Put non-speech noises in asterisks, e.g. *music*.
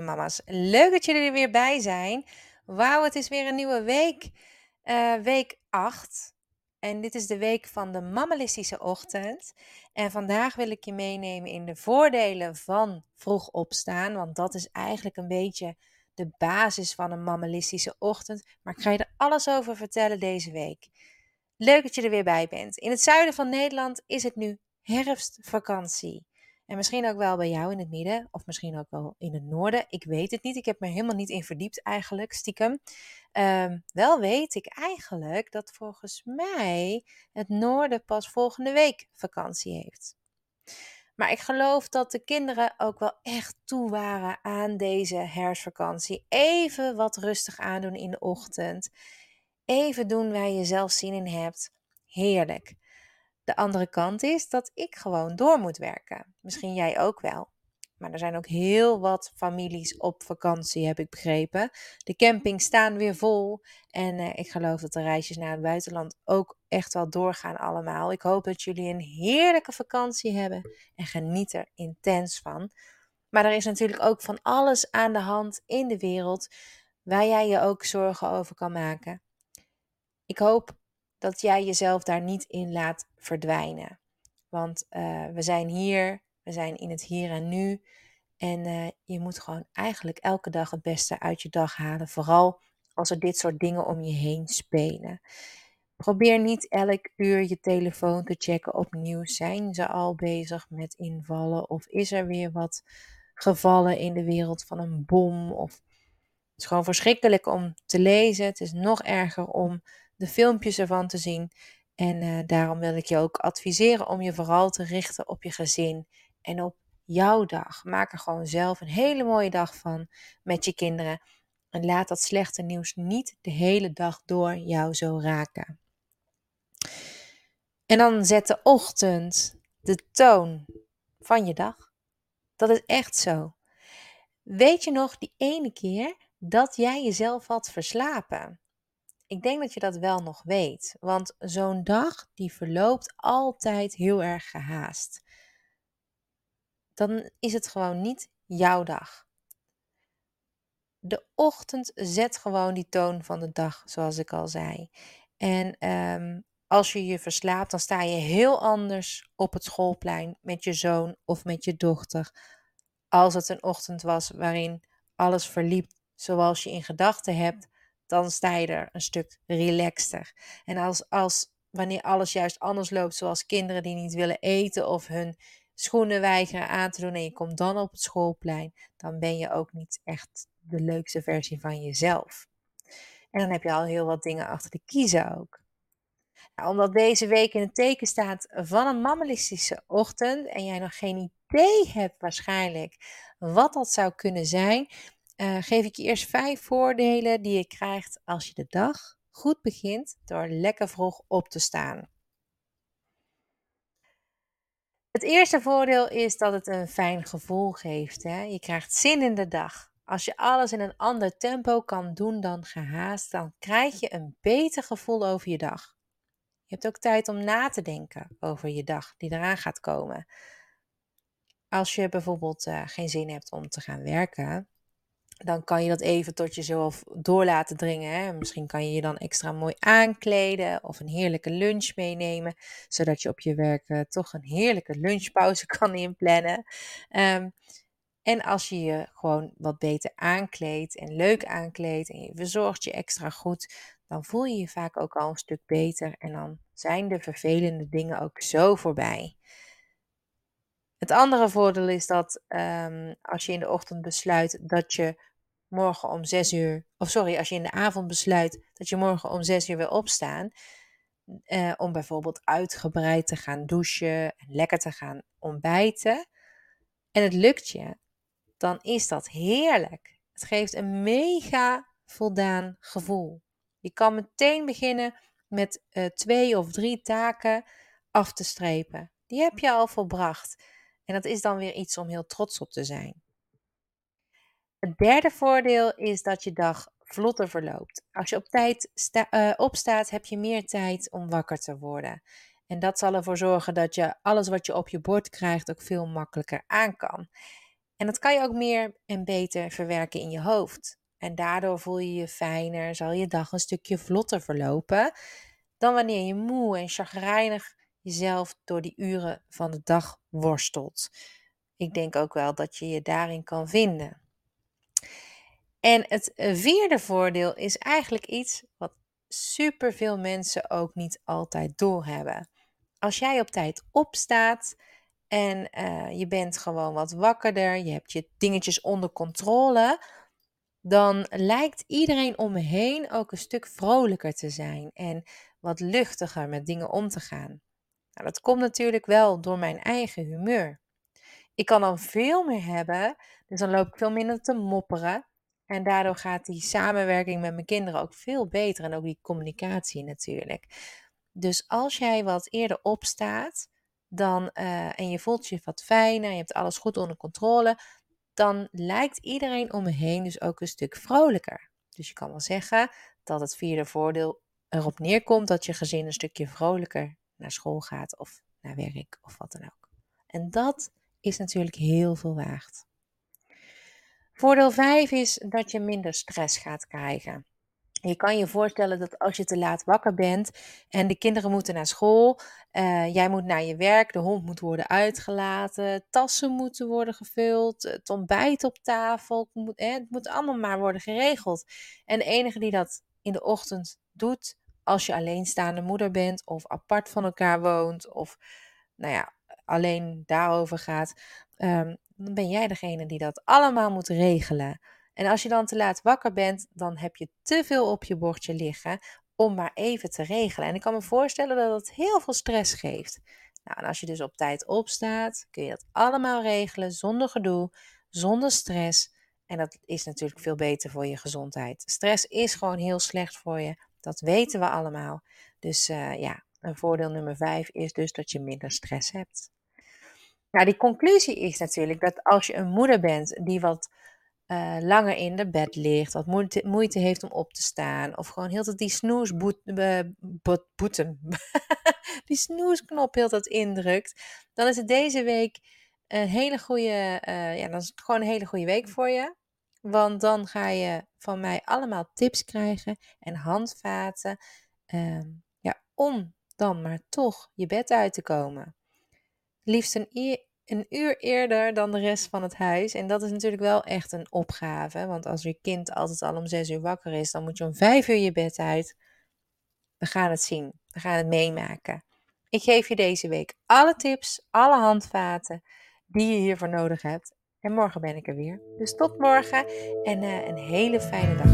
mama's. Leuk dat jullie er weer bij zijn. Wauw, het is weer een nieuwe week. Uh, week 8. En dit is de week van de mammalistische ochtend. En vandaag wil ik je meenemen in de voordelen van vroeg opstaan. Want dat is eigenlijk een beetje de basis van een mammalistische ochtend. Maar ik ga je er alles over vertellen deze week. Leuk dat je er weer bij bent. In het zuiden van Nederland is het nu herfstvakantie. En misschien ook wel bij jou in het midden, of misschien ook wel in het noorden. Ik weet het niet. Ik heb me helemaal niet in verdiept eigenlijk, stiekem. Um, wel weet ik eigenlijk dat volgens mij het noorden pas volgende week vakantie heeft. Maar ik geloof dat de kinderen ook wel echt toe waren aan deze herfstvakantie. Even wat rustig aandoen in de ochtend. Even doen waar je zelf zin in hebt. Heerlijk. De andere kant is dat ik gewoon door moet werken. Misschien jij ook wel. Maar er zijn ook heel wat families op vakantie, heb ik begrepen. De campings staan weer vol. En eh, ik geloof dat de reisjes naar het buitenland ook echt wel doorgaan allemaal. Ik hoop dat jullie een heerlijke vakantie hebben en geniet er intens van. Maar er is natuurlijk ook van alles aan de hand in de wereld waar jij je ook zorgen over kan maken. Ik hoop dat jij jezelf daar niet in laat verdwijnen. Want uh, we zijn hier, we zijn in het hier en nu. En uh, je moet gewoon eigenlijk elke dag het beste uit je dag halen. Vooral als er dit soort dingen om je heen spelen. Probeer niet elk uur je telefoon te checken opnieuw. Zijn ze al bezig met invallen? Of is er weer wat gevallen in de wereld van een bom? Of het is gewoon verschrikkelijk om te lezen. Het is nog erger om de filmpjes ervan te zien. En uh, daarom wil ik je ook adviseren om je vooral te richten op je gezin en op jouw dag. Maak er gewoon zelf een hele mooie dag van met je kinderen. En laat dat slechte nieuws niet de hele dag door jou zo raken. En dan zet de ochtend de toon van je dag. Dat is echt zo. Weet je nog die ene keer dat jij jezelf had verslapen? Ik denk dat je dat wel nog weet, want zo'n dag die verloopt altijd heel erg gehaast. Dan is het gewoon niet jouw dag. De ochtend zet gewoon die toon van de dag, zoals ik al zei. En um, als je je verslaapt, dan sta je heel anders op het schoolplein met je zoon of met je dochter. Als het een ochtend was waarin alles verliep zoals je in gedachten hebt, dan sta je er een stuk relaxter. En als, als wanneer alles juist anders loopt, zoals kinderen die niet willen eten of hun schoenen weigeren aan te doen en je komt dan op het schoolplein, dan ben je ook niet echt de leukste versie van jezelf. En dan heb je al heel wat dingen achter de kiezen ook. Nou, omdat deze week in het teken staat van een mammalistische ochtend en jij nog geen idee hebt waarschijnlijk wat dat zou kunnen zijn, uh, geef ik je eerst vijf voordelen die je krijgt als je de dag goed begint door lekker vroeg op te staan. Het eerste voordeel is dat het een fijn gevoel geeft. Hè? Je krijgt zin in de dag. Als je alles in een ander tempo kan doen dan gehaast, dan krijg je een beter gevoel over je dag. Je hebt ook tijd om na te denken over je dag die eraan gaat komen. Als je bijvoorbeeld uh, geen zin hebt om te gaan werken, dan kan je dat even tot jezelf door laten dringen. Hè? Misschien kan je je dan extra mooi aankleden of een heerlijke lunch meenemen, zodat je op je werk uh, toch een heerlijke lunchpauze *laughs* kan inplannen. Um, en als je je gewoon wat beter aankleedt en leuk aankleedt en je verzorgt je extra goed, dan voel je je vaak ook al een stuk beter en dan zijn de vervelende dingen ook zo voorbij. Het andere voordeel is dat um, als je in de ochtend besluit dat je morgen om zes uur, of sorry, als je in de avond besluit dat je morgen om zes uur wil opstaan, uh, om bijvoorbeeld uitgebreid te gaan douchen en lekker te gaan ontbijten, en het lukt je, dan is dat heerlijk. Het geeft een mega voldaan gevoel. Je kan meteen beginnen met uh, twee of drie taken af te strepen. Die heb je al volbracht. En dat is dan weer iets om heel trots op te zijn. Het derde voordeel is dat je dag vlotter verloopt. Als je op tijd uh, opstaat, heb je meer tijd om wakker te worden. En dat zal ervoor zorgen dat je alles wat je op je bord krijgt ook veel makkelijker aan kan. En dat kan je ook meer en beter verwerken in je hoofd. En daardoor voel je je fijner, zal je dag een stukje vlotter verlopen dan wanneer je moe en chagrijnig jezelf door die uren van de dag worstelt. Ik denk ook wel dat je je daarin kan vinden. En het vierde voordeel is eigenlijk iets wat superveel mensen ook niet altijd doorhebben. Als jij op tijd opstaat en uh, je bent gewoon wat wakkerder, je hebt je dingetjes onder controle, dan lijkt iedereen om me heen ook een stuk vrolijker te zijn en wat luchtiger met dingen om te gaan. Nou, dat komt natuurlijk wel door mijn eigen humeur. Ik kan dan veel meer hebben, dus dan loop ik veel minder te mopperen. En daardoor gaat die samenwerking met mijn kinderen ook veel beter en ook die communicatie natuurlijk. Dus als jij wat eerder opstaat dan, uh, en je voelt je wat fijner, je hebt alles goed onder controle, dan lijkt iedereen om me heen dus ook een stuk vrolijker. Dus je kan wel zeggen dat het vierde voordeel erop neerkomt dat je gezin een stukje vrolijker naar school gaat of naar werk of wat dan ook. En dat is natuurlijk heel veel waard. Voordeel 5 is dat je minder stress gaat krijgen. Je kan je voorstellen dat als je te laat wakker bent en de kinderen moeten naar school, uh, jij moet naar je werk, de hond moet worden uitgelaten, tassen moeten worden gevuld, het ontbijt op tafel, moet, het moet allemaal maar worden geregeld. En de enige die dat in de ochtend doet, als je alleenstaande moeder bent of apart van elkaar woont of nou ja, alleen daarover gaat, um, dan ben jij degene die dat allemaal moet regelen. En als je dan te laat wakker bent, dan heb je te veel op je bordje liggen om maar even te regelen. En ik kan me voorstellen dat het heel veel stress geeft. Nou, en als je dus op tijd opstaat, kun je dat allemaal regelen zonder gedoe, zonder stress. En dat is natuurlijk veel beter voor je gezondheid. Stress is gewoon heel slecht voor je. Dat weten we allemaal. Dus uh, ja, een voordeel nummer 5 is dus dat je minder stress hebt. Nou, die conclusie is natuurlijk dat als je een moeder bent die wat uh, langer in de bed ligt, wat moeite, heeft om op te staan, of gewoon heel tijd die snoesboeten, *laughs* die snoesknop heel dat indrukt, dan is het deze week een hele goede, ja, dan is het gewoon een hele goede week voor je. Want dan ga je van mij allemaal tips krijgen en handvaten uh, ja, om dan maar toch je bed uit te komen. Liefst een, een uur eerder dan de rest van het huis. En dat is natuurlijk wel echt een opgave. Want als je kind altijd al om zes uur wakker is, dan moet je om vijf uur je bed uit. We gaan het zien. We gaan het meemaken. Ik geef je deze week alle tips, alle handvaten die je hiervoor nodig hebt. En morgen ben ik er weer. Dus tot morgen en uh, een hele fijne dag.